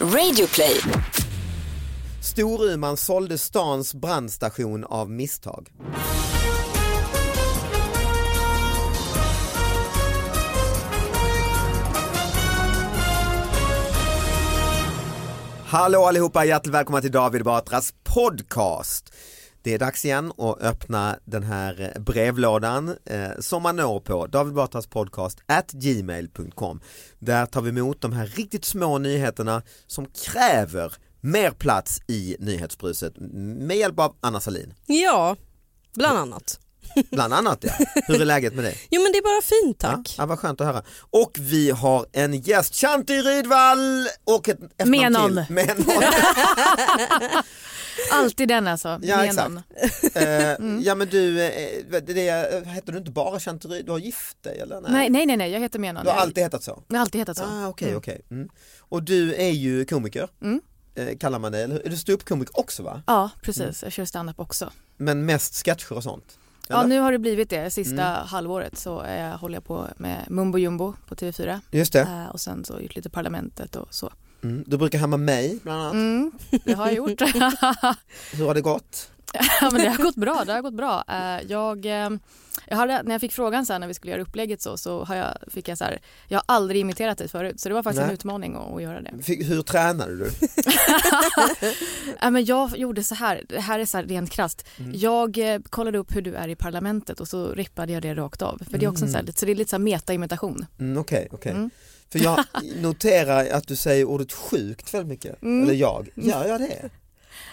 Radioplay. Storuman sålde stans brandstation av misstag. Hallå allihopa, hjärtligt välkomna till David Batras podcast. Det är dags igen att öppna den här brevlådan eh, som man når på David Batras podcast at gmail.com. Där tar vi emot de här riktigt små nyheterna som kräver mer plats i nyhetsbruset med hjälp av Anna Salin. Ja, bland annat. Bland annat ja. Hur är läget med dig? Jo men det är bara fint Ja, tack. ja, vad skönt att höra. Och vi har en gäst, Shanti Rydvall och ett efternamn Menon. till. Menon. Alltid den alltså. Ja, Menon. Eh, Ja men du, eh, det, det, heter du inte bara Rydvall, du har gift dig eller? Nej, nej, nej, nej, jag heter Menon. Du har alltid hetat så? Jag har alltid hetat så. Ah, okej, Mm. okej. Mm. Och du är ju komiker, Mm. eh, kallar man det, eller? Är du ståuppkomiker också va? Ja, precis. Jag kör standup också. Men mest sketcher och sånt? Ja, nu har det blivit det. Sista Mm. halvåret så är jag, håller jag på med Mumbo Jumbo på TV4. Just det, Eh, och sen så gjort lite Parlamentet och så. Mm. du brukar härma mig bland annat. Mm, det har jag gjort. Hur har det gått? ja, men det har gått bra. Det har gått bra. Eh, jag, eh, jag hade, när jag fick frågan sen när vi skulle göra upplägget så, så har jag, fick jag så här, jag har aldrig imiterat dig förut så det var faktiskt Nej. en utmaning att, att göra det. Fick- Hur tränade du? Ja, men jag gjorde så här, det här är så här rent krasst. Mm. Jag eh, kollade upp hur du är i parlamentet och så rippade jag det rakt av. För det är också en så, här, så det är lite så här meta-imitation. Mm, Okej, okej. Mm. För jag noterar att du säger ordet sjukt väldigt mycket. Mm. Eller jag, gör jag det?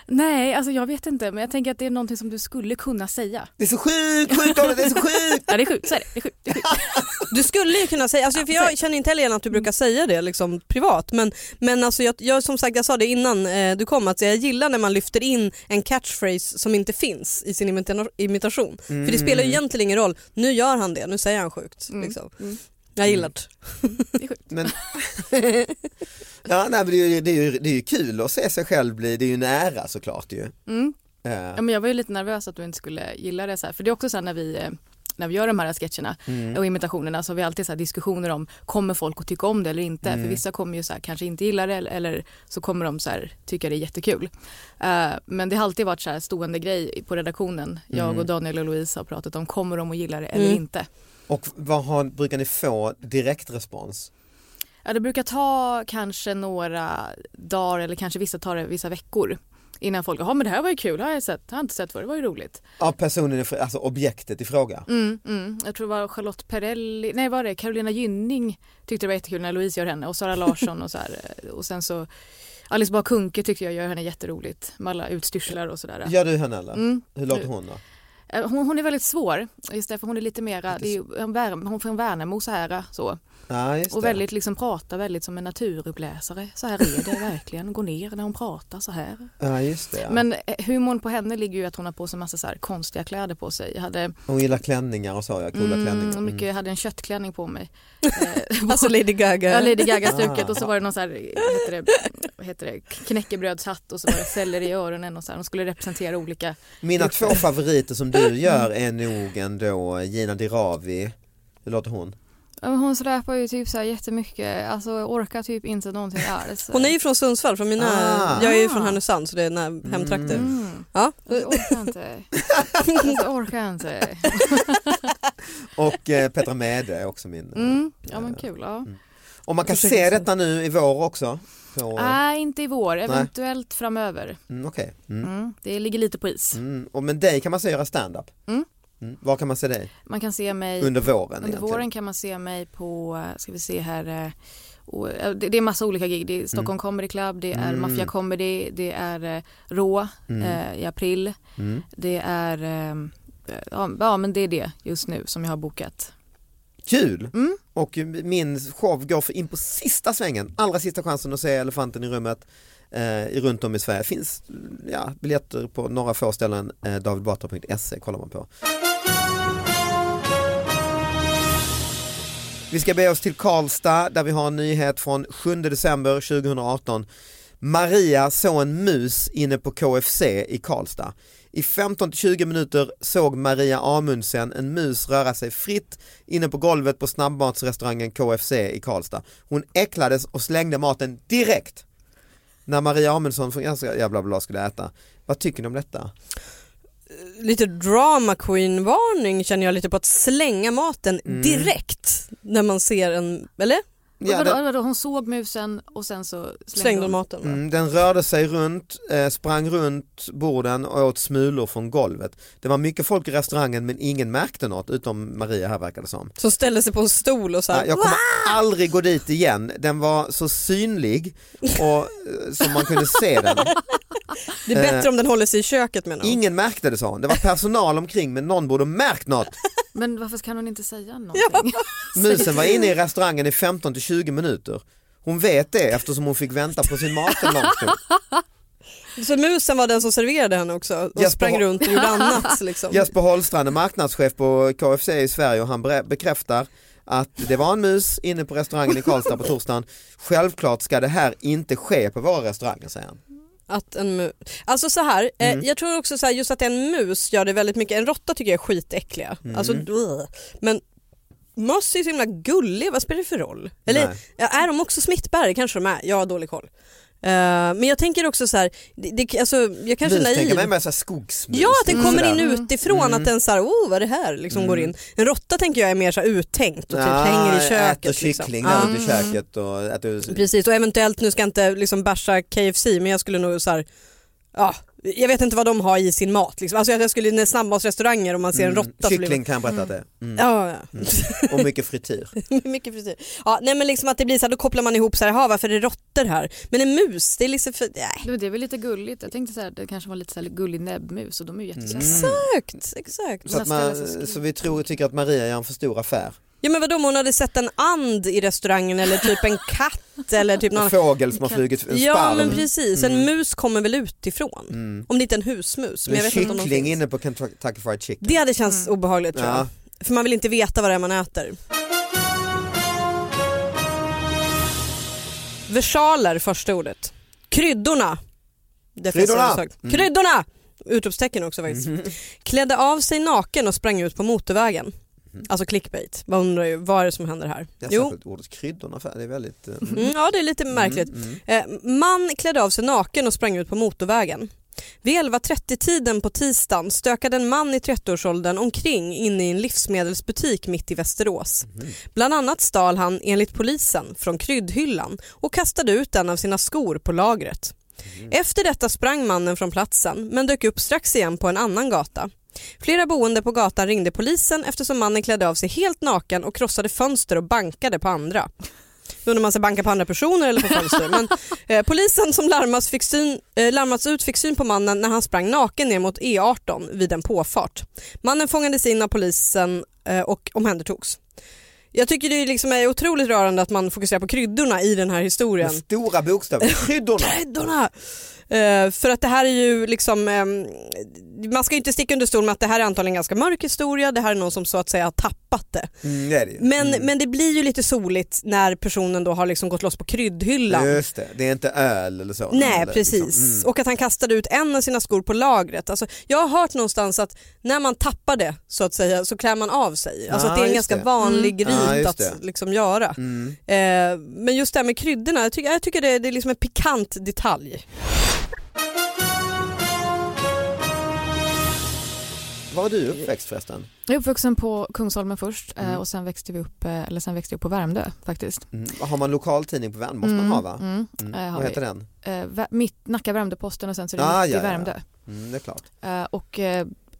Nej, alltså jag vet inte men jag tänker att det är någonting som du skulle kunna säga. Det är så sjukt, sjukt det är så sjukt! Ja det är sjukt, så är det. det, är sjukt, det är sjukt. Du skulle ju kunna säga, alltså, för jag känner inte heller igen att du brukar säga det liksom, privat men, men alltså, jag, jag, som sagt jag sa det innan eh, du kom att jag gillar när man lyfter in en catchphrase som inte finns i sin imita- imitation. För det spelar ju egentligen ingen roll, nu gör han det, nu säger han sjukt. Mm. Liksom. Mm. Jag gillar det. Det är sjukt. Men, ja, nej, men det, är ju, det, är ju, det är ju kul att se sig själv bli, det är ju nära såklart ju. Mm. Eh, Ja, men jag var ju lite nervös att du inte skulle gilla det så här. För det är också så här när vi eh, när vi gör de här sketcherna mm. och imitationerna så har vi alltid så här diskussioner om kommer folk att tycka om det eller inte. Mm. För vissa kommer ju så här, kanske inte gilla det eller, eller så kommer de så här, tycka det är jättekul. Eh, men det har alltid varit så här stående grej på redaktionen. Jag Mm. och Daniel och Louise har pratat om kommer de att gilla det eller Mm. inte. Och vad har, brukar ni få direktrespons? Ja, det brukar ta kanske några dagar eller kanske vissa tar det vissa veckor innan folk, ja men det här var ju kul, har jag sett, har jag inte sett för det var ju roligt. Av personen, alltså objektet i fråga? Mm, mm. Jag tror det var Charlotte Perrelli, nej var det Carolina Gynning tyckte det var jättekul när Louise gör henne och Sara Larsson och så här. Och sen så Alice Bah Kuhnke tyckte jag gör henne jätteroligt med alla utstyrslar och sådär. Gör du henne eller? Mm. Hur låter hon då? Eh, Hon, hon är väldigt svår, just därför hon är lite mera, det är hon får en Värnamo så här så. Ja, Och väldigt liksom pratar väldigt som en naturuppläsare. Så här är det verkligen, gå ner när hon pratar så här. Ja, just det. Ja. Men eh, humorn på henne ligger ju att hon har på sig massa så här konstiga kläder på sig. Jag hade, Hon gillar klänningar och så, ja, coola mm, klänningar. mycket, jag hade en köttklänning på mig. Eh, Alltså Lady Gaga. Ja, Lady Gaga-stuket Ah. och så var det någon så här, heter det, heter det, knäckebrödshatt och så var det selleri i öronen och så här. De skulle representera olika. Mina två favoriter som du gör är nog ändå Gina Dirawi, hur låter hon? Ja, Hon släpar ju typ så här jättemycket, alltså orkar typ inte någonting alls. Hon är ju från Sundsvall, från mina, Ah. jag är ju från Härnösand så det är när hemtrakter. Mm. Ja. Jag orkar inte. Jag orkar inte. Och eh, Petra Mede är också min. Mm. Ja men kul. Ja. Och man kan se se. detta nu i vår också. På, Nej inte i vår, eventuellt framöver. mm, okej. mm. Mm. Det ligger lite på is. Mm. Och med dig kan man se göra stand-up. Mm. Mm. Var kan man se dig? Man kan se mig Under våren Under egentligen. våren kan man se mig på, eh, ska vi se här, eh, och, eh, det, det är massa olika gig. Det är Stockholm Comedy Club, det är Mm. Mafia Comedy, det är eh, Rå Mm. eh, i april. Mm. Det är, eh, ja men det är det just nu som jag har bokat. Kul! Mm. Och min show går in på sista svängen, allra sista chansen att se Elefanten i rummet eh, runt om i Sverige. finns ja, biljetter på några få ställen, eh, davidbatra.se kollar man på. Vi ska be oss till Karlstad där vi har en nyhet från 7 december 2018. Maria såg en mus inne på KFC i Karlstad. I 15-20 minuter såg Maria Amundsen en mus röra sig fritt inne på golvet på snabbmatsrestaurangen KFC i Karlstad. Hon äcklades och slängde maten direkt när Maria Amundsen från jävla bla skulle äta. Vad tycker ni om detta? Lite drama queen varning känner jag lite på att slänga maten Mm. direkt när man ser en, eller? Ja, vadå, det- vadå, hon såg musen och sen så slängde, Slängde hon. maten. Mm, den rörde sig runt, eh, sprang runt borden och åt smulor från golvet. Det var mycket folk i restaurangen men ingen märkte något utom Maria här verkade det som. Som ställer sig på en stol och så här, Ja, Jag kommer aldrig gå dit igen, den var så synlig och eh, som man kunde se den. det är bättre om den håller sig i köket menar hon. Ingen märkte det sa hon, det var personal omkring men någon borde märkt något. Men varför kan hon inte säga någonting? Musen var inne i restaurangen i 15 till 20 minuter. Hon vet det eftersom hon fick vänta på sin mat en lång stund. Så musen var den som serverade henne också och Jesper sprang runt och gjorde annat liksom. Jesper Holstrand är marknadschef på KFC i Sverige och han bekräftar att det var en mus inne på restaurangen i Karlstad på torsdagen. Självklart ska det här inte ske på våra restauranger säger han. Att en mus. Alltså så här, Mm. eh, jag tror också så här, just att en mus gör det väldigt mycket. En råtta tycker jag är skitäckliga. Mm. Alltså, men möss är så himla gulliga, vad spelar det för roll? Eller Nej. är de också smittbärare? Kanske de är, jag har dålig koll. Eh, men jag tänker också så här, det, det, alltså, jag kanske är naiv. tänker mig med så här skogsmus. Ja, att den lite kommer in utifrån, Mm. att den såhär, oh vad är det här, liksom går in. En råtta tänker jag är mer så här uttänkt och typ Ja, hänger i köket. Äter kyckling liksom. i köket och äter... Precis och eventuellt, nu ska jag inte liksom basha KFC men jag skulle nog så här, ja, jag vet inte vad de har i sin mat. Liksom. Alltså jag skulle, snabbmatsrestauranger om man ser en råtta så blir Kyckling kan jag berätta att det är. Mm. Ja, ja. Och mycket frityr. mycket frisyr. Ja, nej men liksom att det blir så här, då kopplar man ihop så här, "Jaha, varför är det råttor här? Men en mus, det är liksom för, nej. Det är väl lite gulligt. Jag tänkte så här, det kanske var lite så här gullig näbbmus och de är ju jättesöta. Exakt, exakt. Så, att man, så vi tror, tycker att Maria gör en för stor affär. Ja men vadå om hon hade sett en and i restaurangen eller typ en katt eller typ någon En fågel som har flugit, en Ja sparv. men precis, en Mm. mus kommer väl utifrån. Mm. Om det inte är en husmus. Men jag En vet inte om de kyckling finns. inne på Kentucky Fried Chicken. Det hade känts obehagligt tror jag. Ja. För man vill inte veta vad det är man äter. Versaler första ordet. Kryddorna. Det finns Kryddorna! en sak. Kryddorna! Utropstecken också faktiskt. Klädde av sig naken och sprang ut på motorvägen. Alltså clickbait. Vad undrar ju, vad är det som händer här? Jag Jo, ordet kryddorna det är väldigt... eh, Mm, ja det är lite märkligt. Eh, man klädde av sig naken och sprang ut på motorvägen. Vid 11.30-tiden på tisdagen stökade en man i 30-årsåldern omkring inne i en livsmedelsbutik mitt i Västerås. Bland annat stal han enligt polisen från kryddhyllan och kastade ut en av sina skor på lagret. Efter detta sprang mannen från platsen men dök upp strax igen på en annan gata. Flera boende på gatan ringde polisen eftersom mannen klädde av sig helt naken och krossade fönster och bankade på andra. då när man ska banka på andra personer eller på fönster. Men eh, polisen som larmas, fick syn, eh, larmats ut fick syn på mannen när han sprang naken ner mot E18 vid en påfart. Mannen fångades in av polisen eh, och omhändertogs. Jag tycker det liksom är otroligt rörande att man fokuserar på kryddorna i den här historien. Med stora bokstäver, kryddorna. Kryddorna! Eh, för att det här är ju liksom, ehm, man ska inte sticka under stol med att det här är antagligen en ganska mörk historia, det här är någon som så att säga har tappat det. Mm, det det. Men, Mm. men det blir ju lite soligt när personen då har liksom gått loss på kryddhyllan. Just det, det är inte öl eller så. Nej eller precis liksom, mm. och att han kastade ut en av sina skor på lagret. Alltså, jag har hört någonstans att när man tappar det så att säga så klär man av sig. Alltså Ah, att det är en just ganska vanlig Mm. Ah, rit just att liksom göra. Eh, men just det här med kryddorna, jag tycker, jag tycker det, det är liksom en pikant detalj. Var är du uppväxt förresten? Jag är uppvuxen på Kungsholmen först eh, Mm. och sen växte vi upp, eh, eller sen växte jag upp på Värmdö faktiskt. Mm. Har man lokaltidning på Värmdö? måste man ha va? Mm. Mm. Eh, Vad heter den? Mitt, Nacka Värmdö-Posten och sen så är det Ah, mitt ja, i ja. Värmdö. Mm, det är klart. Och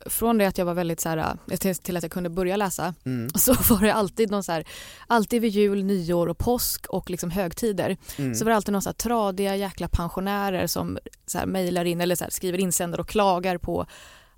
från det att jag var väldigt så här, till, till att jag kunde börja läsa Mm. så var det alltid någon så här, alltid vid jul, nyår och påsk och liksom högtider Mm. så var det alltid någon så här tradiga jäkla pensionärer som så här mejlar in eller så här skriver insändare och klagar på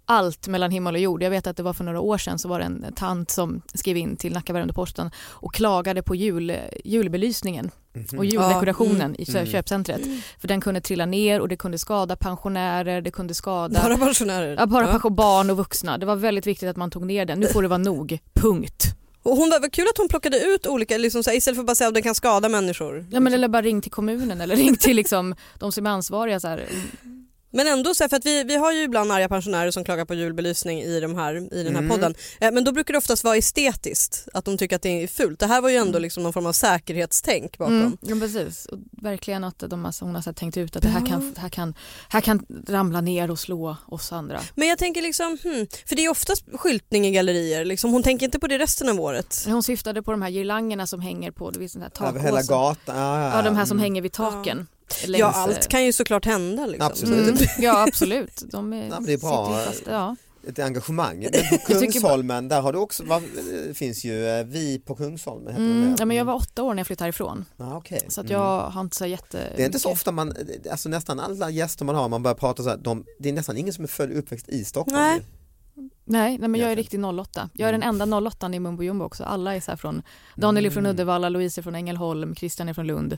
allt mellan himmel och jord. Jag vet att det var för några år sedan så var det en tant som skrev in till Nacka Värmdö-Posten och klagade på jul, julbelysningen Mhm. och juldekorationen Mm. i Mm. köpcentret. För den kunde trilla ner och det kunde skada pensionärer, det kunde skada Bara pensionärer. ja, bara Ja. barn och vuxna. Det var väldigt viktigt att man tog ner den. Nu får det vara nog. Punkt. Och hon var, var kul att hon plockade ut olika, liksom så här, istället för att bara säga att den kan skada människor. Ja, men eller bara ring till kommunen eller ring till liksom, de som är ansvariga. Så här. Men ändå så här, för att vi, vi har ju ibland arga pensionärer som klagar på julbelysning i, de här, i den här Mm. podden. Eh, men då brukar det oftast vara estetiskt, att de tycker att det är fult. Det här var ju ändå liksom någon form av säkerhetstänk bakom. Mm, ja, precis. Och verkligen att de, alltså, hon har så här tänkt ut att det här kan, här, kan, här kan ramla ner och slå oss andra. Men jag tänker liksom, hmm, för det är oftast skyltning i gallerier, liksom, hon tänker inte på det resten av året. Hon syftade på de här girlangerna som hänger på det finns sån här Över hela takåsen. gatan. Ja, ja, Ja, de här som mm. hänger vid taken. Längs, Ja allt kan ju såklart hända. Liksom. Absolut. Mm, ja absolut. De är, men det är bra. fast, ja. Ett engagemang. Men på Kungsholmen, där har du också, det finns ju eh, Vi på Kungsholmen. heter Mm, det. ja, men jag var åtta år när jag flyttade härifrån. Ja, okej. Så att Mm. jag har inte så jätte... Det är inte så ofta man, alltså nästan alla gäster man har, man börjar prata så här, de, det är nästan ingen som är född och uppväxt i Stockholm. Nej. Nej, nej men jag är riktig 08. Jag är den Mm. enda 08 i Mumbo Jumbo också. Alla är så här från, Daniel är från Mm. Uddevalla, Louise är från Ängelholm, Christian är från Lund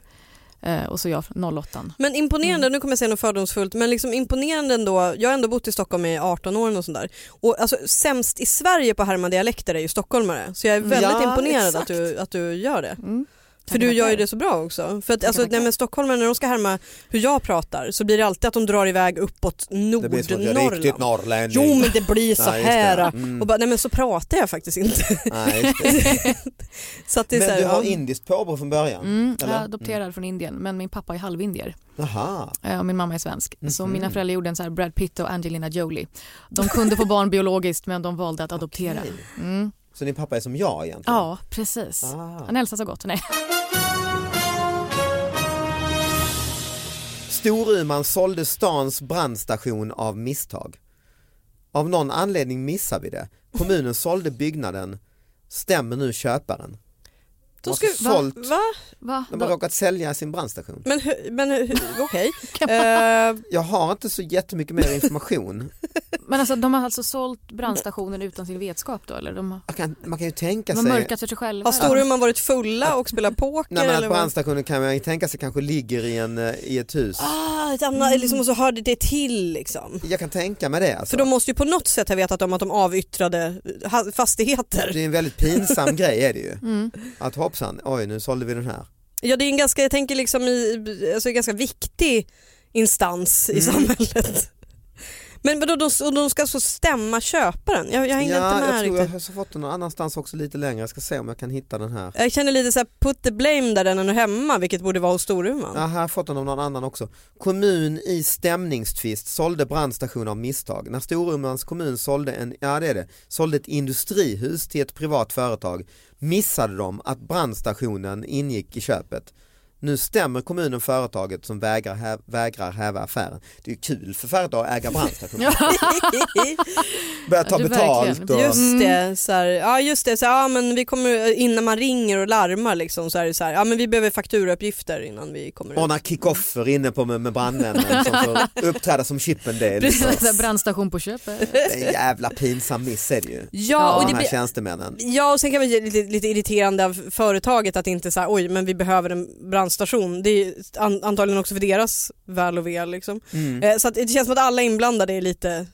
och så jag från 08. Men imponerande, Mm. nu kommer jag säga något fördomsfullt, men liksom imponerande ändå. Jag har ändå bott i Stockholm i 18 år och sådär. Och alltså, sämst i Sverige på att härma dialekter är ju stockholmare. Så jag är väldigt Ja, imponerad att du, att du gör det. Mm. För du gör ju det så bra också. För att alltså, nej, men stockholmare när de ska härma hur jag pratar så blir det alltid att de drar iväg uppåt Det blir som jag är riktigt norrlänning. Jo men det blir så Nej, här. Mm. Och bara, nej men så pratar jag faktiskt inte. Nej, så att det är så Men här, du har ja. indiskt påbrå från början? Mm, jag eller? är adopterad från Indien men min pappa är halvindier Jaha. eh, och min mamma är svensk. Så Mhm. mina föräldrar gjorde en så här Brad Pitt och Angelina Jolie. De kunde få barn biologiskt men de valde att adoptera. Okej. Mm. Så din pappa är som jag egentligen? Ja, precis. Ah. Han hälsar så gott. Nej. Storuman sålde stans brandstation av misstag. Av någon anledning missar vi det. Kommunen sålde byggnaden, stämmer nu köparen. De Då har ska, alltså va? sålt, va? Va? de har råkat sälja sin brandstation. Men, men okej. Eh, Jag har inte så jättemycket mer information. Men alltså, de har alltså sålt brandstationen utan sin vetskap då? Eller de har, Man kan, man kan ju tänka de har sig mörkat för sig själva? har Storuman varit fulla och spelat poker? Nej, men eller brandstationen kan man ju tänka sig kanske ligger i, en, eh, i ett hus. Ah, ett annat, liksom, och så hörde det till liksom. Jag kan tänka mig det. Alltså. För de måste ju på något sätt ha vetat om att de avyttrade fastigheter. Det är en väldigt pinsam grej är det ju. Mm. Att hoppsan, oj nu sålde vi den här. Ja det är en ganska, jag tänker liksom i, alltså en ganska viktig instans i Mm. samhället. Men vadå, de, de ska så stämma köparen? Jag, jag hängde ja, inte med jag tror riktigt. jag har fått den någon annanstans också lite längre. Jag ska se om jag kan hitta den här. Jag känner lite så här put the blame där den är hemma vilket borde vara hos Storuman. Ja, här har jag fått den av någon annan också. Kommun i stämningstvist sålde brandstation av misstag. När Storumans kommun sålde, en, ja, det är det, sålde ett industrihus till ett privat företag missade de att brandstationen ingick i köpet. Nu stämmer kommunen företaget som vägrar, hä vägrar häva affären. Det är kul för företag att äga brandstationer. Börja ta Ja, det betalt. Och, Just det, så här, ja just det, så här, ja, men vi kommer, innan man ringer och larmar liksom, så är det så här, ja men vi behöver fakturauppgifter innan vi kommer ordna kickoffer inne på med, med brandmännen som får uppträda som Chippendale. Så här Brandstation på köpet. Det en jävla pinsam miss är det ju. Ja, och de det här blir, tjänstemännen. ja och sen kan det bli lite, lite irriterande av företaget att inte säga oj men vi behöver en brandstation. Det är an, antagligen också för deras väl och ve liksom. Mm. Eh, så att det känns som att alla inblandade är lite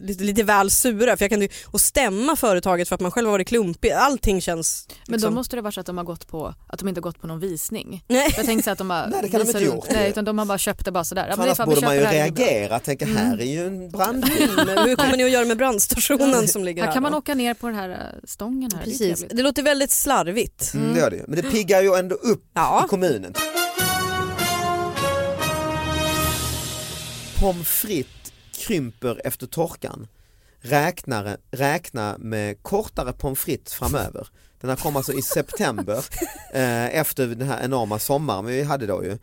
Lite, lite väl sura för jag kan och stämma företaget för att man själv har varit klumpig, allting känns Men då liksom- måste det vara så att de har gått på, att de inte har gått på någon visning. Nej. Jag tänkte så att de har Nej, det kan de inte gjort. Nej utan de har bara köpt det bara sådär. Ja, För det är annars borde man ju det det reagera, tänka här är ju en brandbil. Men hur kommer ni att göra med brandstationen som ligger här? Här kan man då? åka ner på den här eh, stången här. Det är Precis, trevligt. det låter väldigt slarvigt. Mm, det gör det. Men det piggar ju ändå upp Ja. i kommunen. Pommes frites krymper efter torkan. Räknare, räkna med kortare pommes frites framöver. Den här kom alltså i september eh, efter den här enorma sommaren vi hade då ju.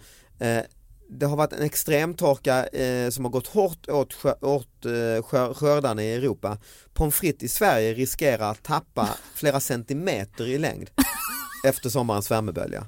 Eh, det har varit en extremtorka eh, som har gått hårt åt, skö- åt eh, skör, skördarna i Europa. Pommes frites i Sverige riskerar att tappa flera centimeter i längd efter sommarens värmebölja.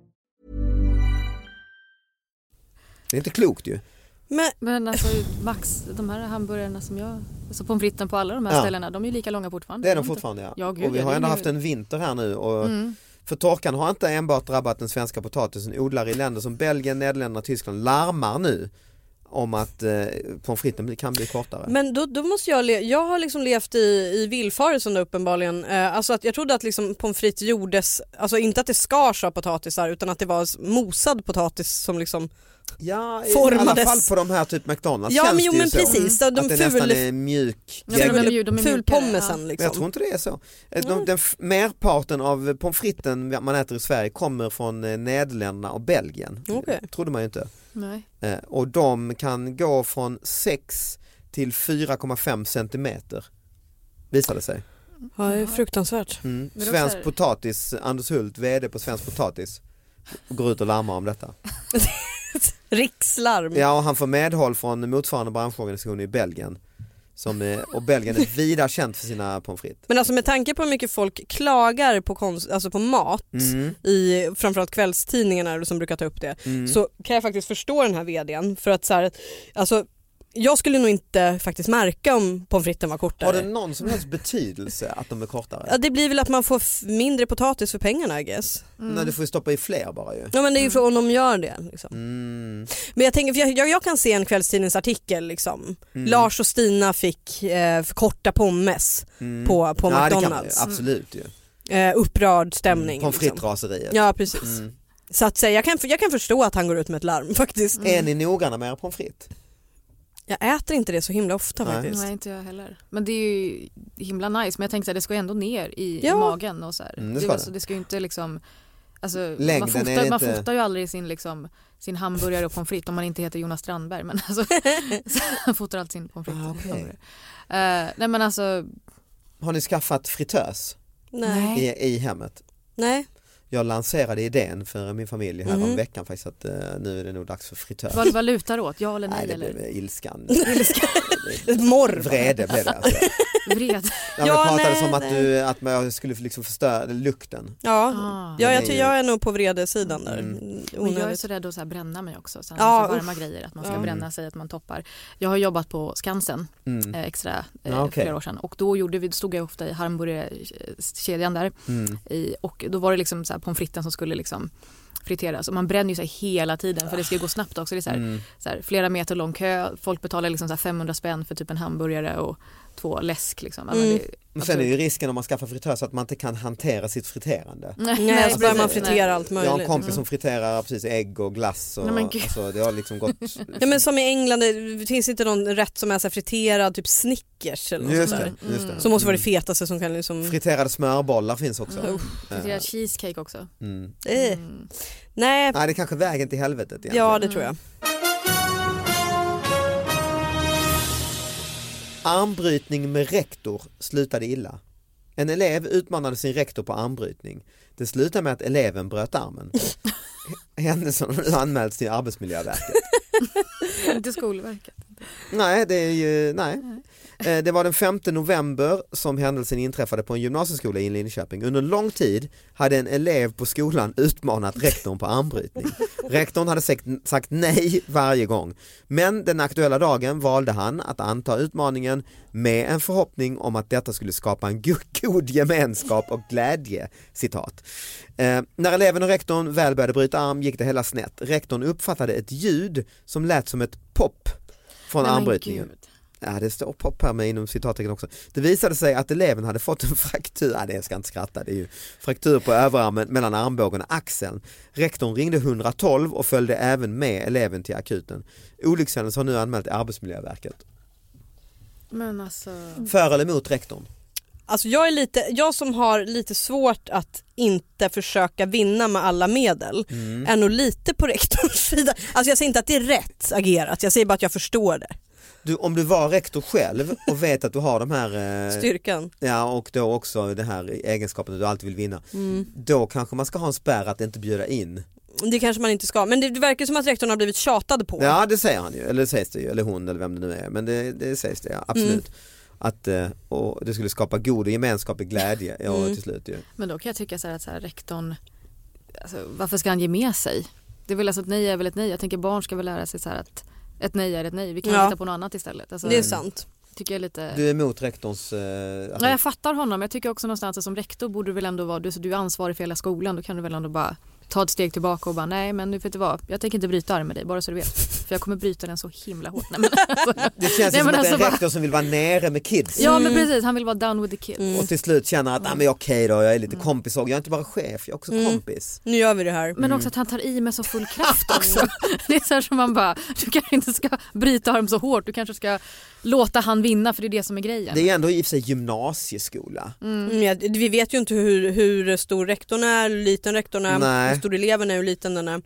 Det är inte klokt ju. Men, Men alltså Max, de här hamburgarna som jag, alltså pommes fritesen på alla de här Ja. ställena, de är ju lika långa fortfarande. Det är de fortfarande ja. Ja, gud, och vi har ändå haft en vinter här nu och Mm. för torkan har inte enbart drabbat den svenska potatisen. Odlare i länder som Belgien, Nederländerna och Tyskland larmar nu om att eh, pommes fritesen kan bli kortare. men då, då måste jag, le- jag har liksom levt i, i villfarelsen uppenbarligen. Eh, alltså att jag trodde att liksom pommes frites gjordes, alltså inte att det skars av potatisar utan att det var mosad potatis som liksom Ja, i formades. alla fall på de här typ McDonalds Ja känns men jo det ju men så. precis, de, de att det nästan ful, är mjuk Ja, men de är mjuk- de är mjukare, fulpommesen ja. Men jag tror liksom. inte det är så. Eh, De, den f- merparten av pommes fritesen man äter i Sverige kommer från eh, Nederländerna och Belgien. Okej. Det trodde man ju inte. Nej. Eh, Och de kan gå från 6 till 4,5 centimeter visade sig. Ja det är fruktansvärt. Mm. Svensk här- potatis, Anders Hult, VD på Svensk potatis, går ut och larmar om detta. Rikslarm. Ja, och han får medhåll från motsvarande branschorganisation i Belgien. Som är, och Belgien är vida känt för sina pommes frites. Men alltså med tanke på hur mycket folk klagar på, konst, alltså på mat Mm. i framförallt kvällstidningarna som brukar ta upp det Mm. så kan jag faktiskt förstå den här vdn för att så här, alltså jag skulle nog inte faktiskt märka om pommes fritesen var kortare. Har det någon som helst betydelse att de är kortare? Ja, det blir väl att man får mindre potatis för pengarna I guess. Nej, du får ju stoppa i fler bara ju. Ja men det är ju för om de gör det. Liksom. Mm. Men jag tänker, jag, jag, jag kan se en kvällstidningsartikel liksom. Mm. Lars och Stina fick eh, korta pommes Mm. på, på ja, kan man McDonalds. absolut ju. eh, upprörd stämning. Pommes liksom. frites-raseriet. Ja precis. Mm. Så att säga, jag kan, jag kan förstå att han går ut med ett larm faktiskt. Är ni noggranna med era pommes frites? Jag äter inte det så himla ofta Nej. faktiskt. Nej inte jag heller. Men det är ju himla nice men jag tänkte att det ska ju ändå ner i, Ja. i magen och så här. Mm, det ska det. så det ska ju inte liksom Alltså, Längden man, fotar, man inte- fotar ju aldrig sin, liksom, sin hamburgare och pommes frites om man inte heter Jonas Strandberg. Men alltså, så han fotar alltid sin pommes frites. Ah, och okej. hamburgare. Eh, nej men alltså, Har ni skaffat fritös Nej. i, i hemmet? Nej. Jag lanserade idén för min familj här om Mhm. veckan faktiskt att eh, nu är det nog dags för fritös. vad, vad lutar åt? Ja eller nej? Nej, det eller? blev ilskan. Morr. vrede blev det alltså. Vred. Ja, Ja, det pratades nej, om att, du, att man skulle liksom förstöra lukten. Ja, Ah. ja jag, är tror ju- jag är nog på vredesidan där. Mm. Men jag är så rädd att så här bränna mig också. Så Ja, ja, så varma usch. grejer, att man ska Ja. bränna sig, att man toppar. Jag har jobbat på Skansen Mm. eh, extra eh, Ja, för okej. flera år sedan och då gjorde vi, stod jag ofta i hamburgerkedjan där Mm. i, och då var det liksom så här pommes fritesen som skulle liksom friteras och man bränner ju sig hela tiden för det ska gå snabbt också. Det är så här, Mm. så här, flera meter lång kö, folk betalar liksom så här 500 spänn för typ en hamburgare och två läsk. Liksom. Mm. det- Men sen är ju risken om man skaffar fritös att man inte kan hantera sitt friterande. Nej, Nej, så börjar man fritera allt Jag har en möjligt. kompis som friterar precis ägg och glass och Nej, alltså, det har liksom gått Ja men som i England, det finns inte någon rätt som är så här friterad, typ Snickers eller något Just sånt det, där. just det. Som måste vara det Mm. fetaste som kan liksom... Friterade smörbollar finns också. Mm. Friterad cheesecake också. Mm. Eh. Mm. Nej, Nej det är kanske vägen till helvetet egentligen. ja det tror jag. Armbrytning med rektor slutade illa. En elev utmanade sin rektor på armbrytning. Det slutade med att eleven bröt armen. Händelsen har nu anmälts till Arbetsmiljöverket. Inte Skolverket. Nej, det är ju, nej. Eh, Det var den 5 november som händelsen inträffade på en gymnasieskola i Linköping. Under lång tid hade en elev på skolan utmanat rektorn på armbrytning. Rektorn hade sagt, nej varje gång. Men den aktuella dagen valde han att anta utmaningen med en förhoppning om att detta skulle skapa en go- god gemenskap och glädje. Citat. Eh, när eleven och rektorn väl började bryta arm gick det hela snett. Rektorn uppfattade ett ljud som lät som ett pop från Nej, armbrytningen. Ja det står pop här med inom citattecken också. Det visade sig att eleven hade fått en fraktur, ja, det ska inte skratta, det är ju fraktur på överarmen mellan armbågen och axeln. Rektorn ringde 112 och följde även med eleven till akuten. Olyckshändelsen har nu anmält till Arbetsmiljöverket. Men alltså. För eller emot rektorn? Alltså jag, är lite, jag som har lite svårt att inte försöka vinna med alla medel Mm. är nog lite på rektorns sida. Alltså jag säger inte att det är rätt agerat, jag säger bara att jag förstår det. Du, om du var rektor själv och vet att du har de här eh, Styrkan. Ja och då också det här egenskapen att du alltid vill vinna. Mm. Då kanske man ska ha en spärr att inte bjuda in. Det kanske man inte ska, men det, det verkar som att rektorn har blivit tjatad på. Ja det säger han ju, eller det sägs det ju, eller hon eller vem det nu är. Men det, det sägs det ja, absolut. Mm. Att eh, och det skulle skapa god gemenskap och glädje ja, Mm. till slut ju. Men då kan jag tycka så här att så här, rektorn, alltså, varför ska han ge med sig? Det är väl alltså ett nej är väl ett nej. Jag tänker barn ska väl lära sig så här att ett nej är ett nej. Vi kan Ja. hitta på något annat istället. Alltså, Det är sant. tycker jag är lite... Du är emot rektorns... Eh, Ja, jag fattar honom. Jag tycker också någonstans att som rektor borde du väl ändå vara, du, så du är ansvarig för hela skolan, då kan du väl ändå bara ta ett steg tillbaka och bara nej men nu vet du vad, jag tänker inte bryta armen med dig bara så du vet. För jag kommer bryta den så himla hårt. Nej, men alltså, det känns nej, som men att det är alltså en bara- rektor som vill vara nere med kids. Ja men precis, han vill vara down with the kids. Och till slut känner att, ah, men okej då, jag är lite kompis och jag är inte bara chef, jag är också Mm. kompis. Nu gör vi det här. Men också att han tar i med så full kraft också. Det är så här som man bara, du kanske inte ska bryta arm så hårt, du kanske ska låta han vinna för det är det som är grejen. Det är ändå i och för sig gymnasieskola. Mm, ja, vi vet ju inte hur, hur stor rektorn är, hur liten rektorn är, Nej. Hur stor eleven är, hur liten den är.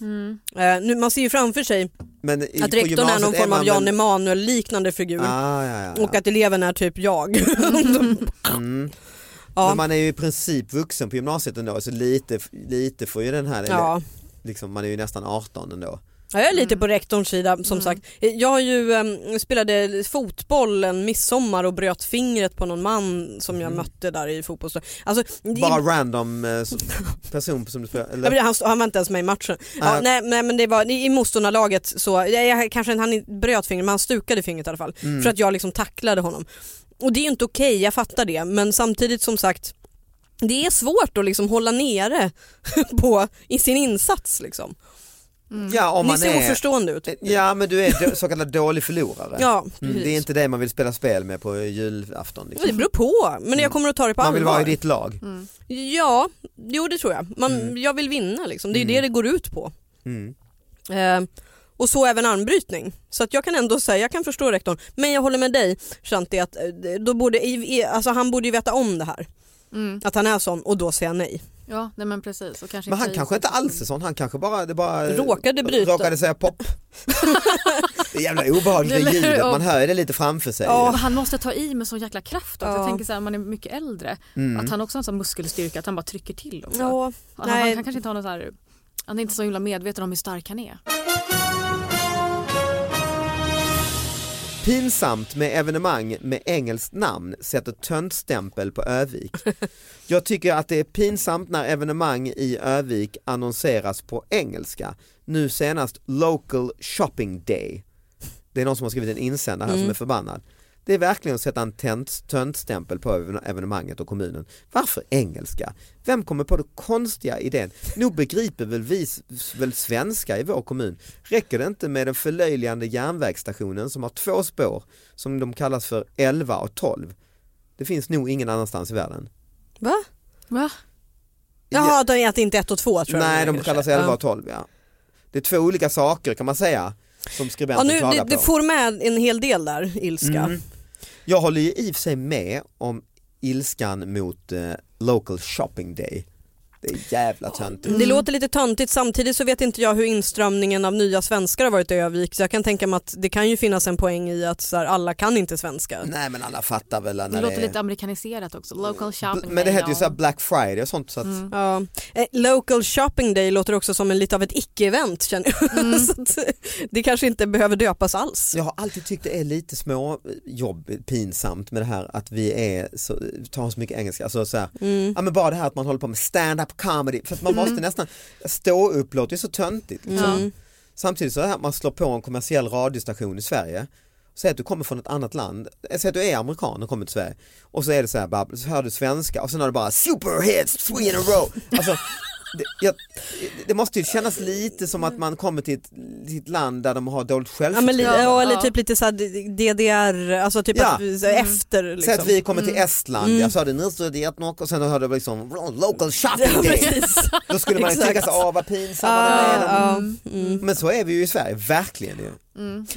Mm. Eh, nu, man ser ju framför sig Men i, att rektorn är någon form av Jan Emanuel liknande figur Ah, ja, ja, ja. och att eleven är typ jag. Mm. Ja. Men man är ju i princip vuxen på gymnasiet ändå så lite, lite får ju den här, Ja. liksom, man är ju nästan 18 ändå. Ja, jag är lite på rektorns sida som sagt. Jag har ju eh, spelade fotboll en midsommar och bröt fingret på någon man som jag mötte där i fotboll. Alltså, det- Bara random eh, person som du spelar, Ja, han, han var inte ens med i matchen. Ja, Ah. nej, nej men det var i motståndarlaget så, jag, jag, kanske han bröt fingret men han stukade fingret i alla fall. Mm. För att jag liksom tacklade honom. Och det är ju inte okej, jag fattar det. Men samtidigt som sagt det är svårt att liksom hålla nere på, i sin insats. Liksom. Ja, om Ni man ser är, oförstående ut. ja men du är så kallad dålig förlorare. Ja, Mm, det är inte det man vill spela spel med på julafton. Det Liksom. beror på, men jag kommer att ta det på Man vill allvar. vara i ditt lag. Ja, jo det tror jag. Man, Mm. Jag vill vinna liksom. det är det det går ut på. Mm. Eh, och så även armbrytning. Så att jag kan ändå säga, jag kan förstå rektorn. Men jag håller med dig Shanti att eh, då borde, alltså han borde ju veta om det här. Mm. Att han är sån och då säga nej. Ja nej men precis. Och kanske Men han inte- kanske inte alls är sån, han kanske bara, det bara Råkade bryta. råkade säga pop. det är jävla hur? ljudet, man hör det lite framför sig. Ja, han måste ta i med sån jäkla kraft också. Ja. Jag tänker så här, man är mycket äldre. Mm. Att han också har en sån muskelstyrka att han bara trycker till också. Ja, han, nej. han kan kanske inte ha någon så här, han är inte så himla medveten om hur stark han är. Pinsamt med evenemang med engelskt namn sätter töntstämpel på Övik. Jag tycker att det är pinsamt när evenemang i Övik annonseras på engelska. Nu senast Local Shopping Day. Det är någon som har skrivit en insändare här som är förbannad. Det är verkligen att sätta en töntstämpel på even- evenemanget och kommunen. Varför engelska? Vem kommer på den konstiga idén? Nog begriper väl vi väl svenska i vår kommun? Räcker det inte med den förlöjligande järnvägsstationen som har två spår som de kallas för 11 och 12? Det finns nog ingen annanstans i världen. Va? Va? Jaha, de är inte ett och två tror jag. Nej, de kallas 11 Ja. och 12 ja. Det är två olika saker kan man säga som Ja, nu, det, det får med en hel del där, ilska. Mm. Jag håller ju i och för sig med om ilskan mot eh, Local Shopping Day. Det är jävla töntigt. Det låter lite töntigt samtidigt så vet inte jag hur inströmningen av nya svenskar har varit i Övik så jag kan tänka mig att det kan ju finnas en poäng i att så här, alla kan inte svenska. Nej men alla fattar väl när Det låter är... lite amerikaniserat också. Local shopping Men det day, heter ju så här Black Friday och sånt så att Ja. Eh, local shopping day låter också som en lite av ett icke-event känner jag. så att, eh, det kanske inte behöver döpas alls. jag har alltid tyckt det är lite små jobb, pinsamt med det här att vi är så, tar så mycket engelska. Alltså så här, ja, men bara det här att man håller på med stand-up comedy, för att man måste nästan, stå upp låter ju så töntigt. Liksom. Samtidigt så är det här att man slår på en kommersiell radiostation i Sverige Säg att du kommer från ett annat land, säg att du är amerikan och kommer till Sverige och så är det så här, bara, så hör du svenska och sen har du bara superhits, three in a row. Alltså, det, jag, det måste ju kännas lite som att man kommer till ett, till ett land där de har dåligt självförtroende. ja, eller Ja. typ lite såhär DDR, alltså typ Ja. att så efter liksom. Säg att vi kommer till Estland, jag sa det nu så det är något och sen hörde jag liksom local shopping day. Precis. Då skulle man ju tänka sig, åh vad pinsamma ja, De- mm. Men så är vi ju i Sverige, verkligen ju.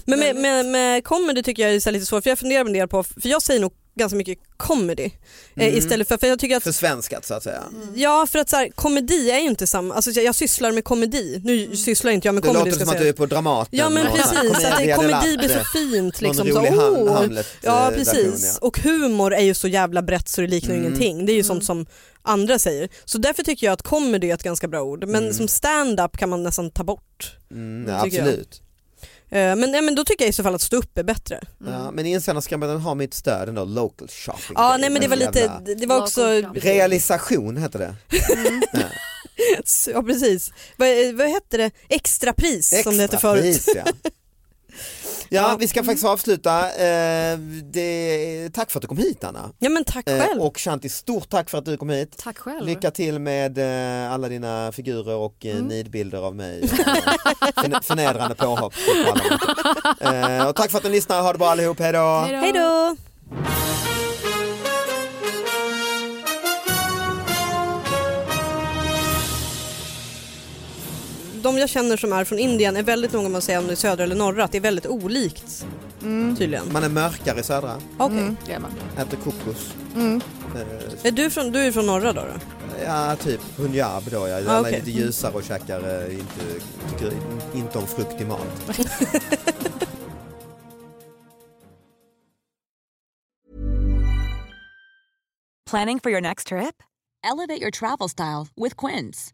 Men med, med, med comedy tycker jag är så lite svårt för jag funderar en del på, för jag säger nog ganska mycket comedy eh, istället för, för jag tycker att Försvenskat så att säga. Ja för att så här, komedi är ju inte samma, alltså jag, jag sysslar med komedi, nu sysslar inte jag med Det comedy låter ska som att du är på Dramaten. Ja men så precis, att det, komedi blir så fint liksom. Någon Så, rolig Ham- åh. Hamlet, ja eh, precis, ja. och humor är ju så jävla brett så det liknar Mm. ingenting. Det är ju sånt som andra säger. Så därför tycker jag att comedy är ett ganska bra ord. Men som stand-up kan man nästan ta bort. Mm, tycker jag. Eh, Men, ja, men då tycker jag i så fall att stå upp är bättre. Ja, men insändarskribenten har mitt stöd ändå, local shopping. Ja nej men det var lite, det var också, Realisation heter det. ja precis. Vad, vad hette det? Extrapris som det hette förut. Extrapris, ja. Ja, vi ska faktiskt avsluta. Eh, det, tack för att du kom hit Anna. Ja men tack Eh, själv. och Shanti, stort tack för att du kom hit. Tack själv. Lycka till med eh, alla dina figurer och Mm. nidbilder av mig. Förn- förnedrande påhopp. på och tack för att ni lyssnar, ha det bra allihop, hej då! Hej De jag känner som är från Indien är väldigt noga med att säga om det är södra eller norra, att det är väldigt olikt tydligen. Man är mörkare i södra, Okej. Mm, det är man. äter kokos. Mm. Eh, Är du från, du är från norra då? då? Ja, typ Punjab då. Jag Ah, är okej. lite ljusare och käkar eh, inte, tycker inte om frukt i mat. Planning for your next trip? Elevate your travel style with Quince.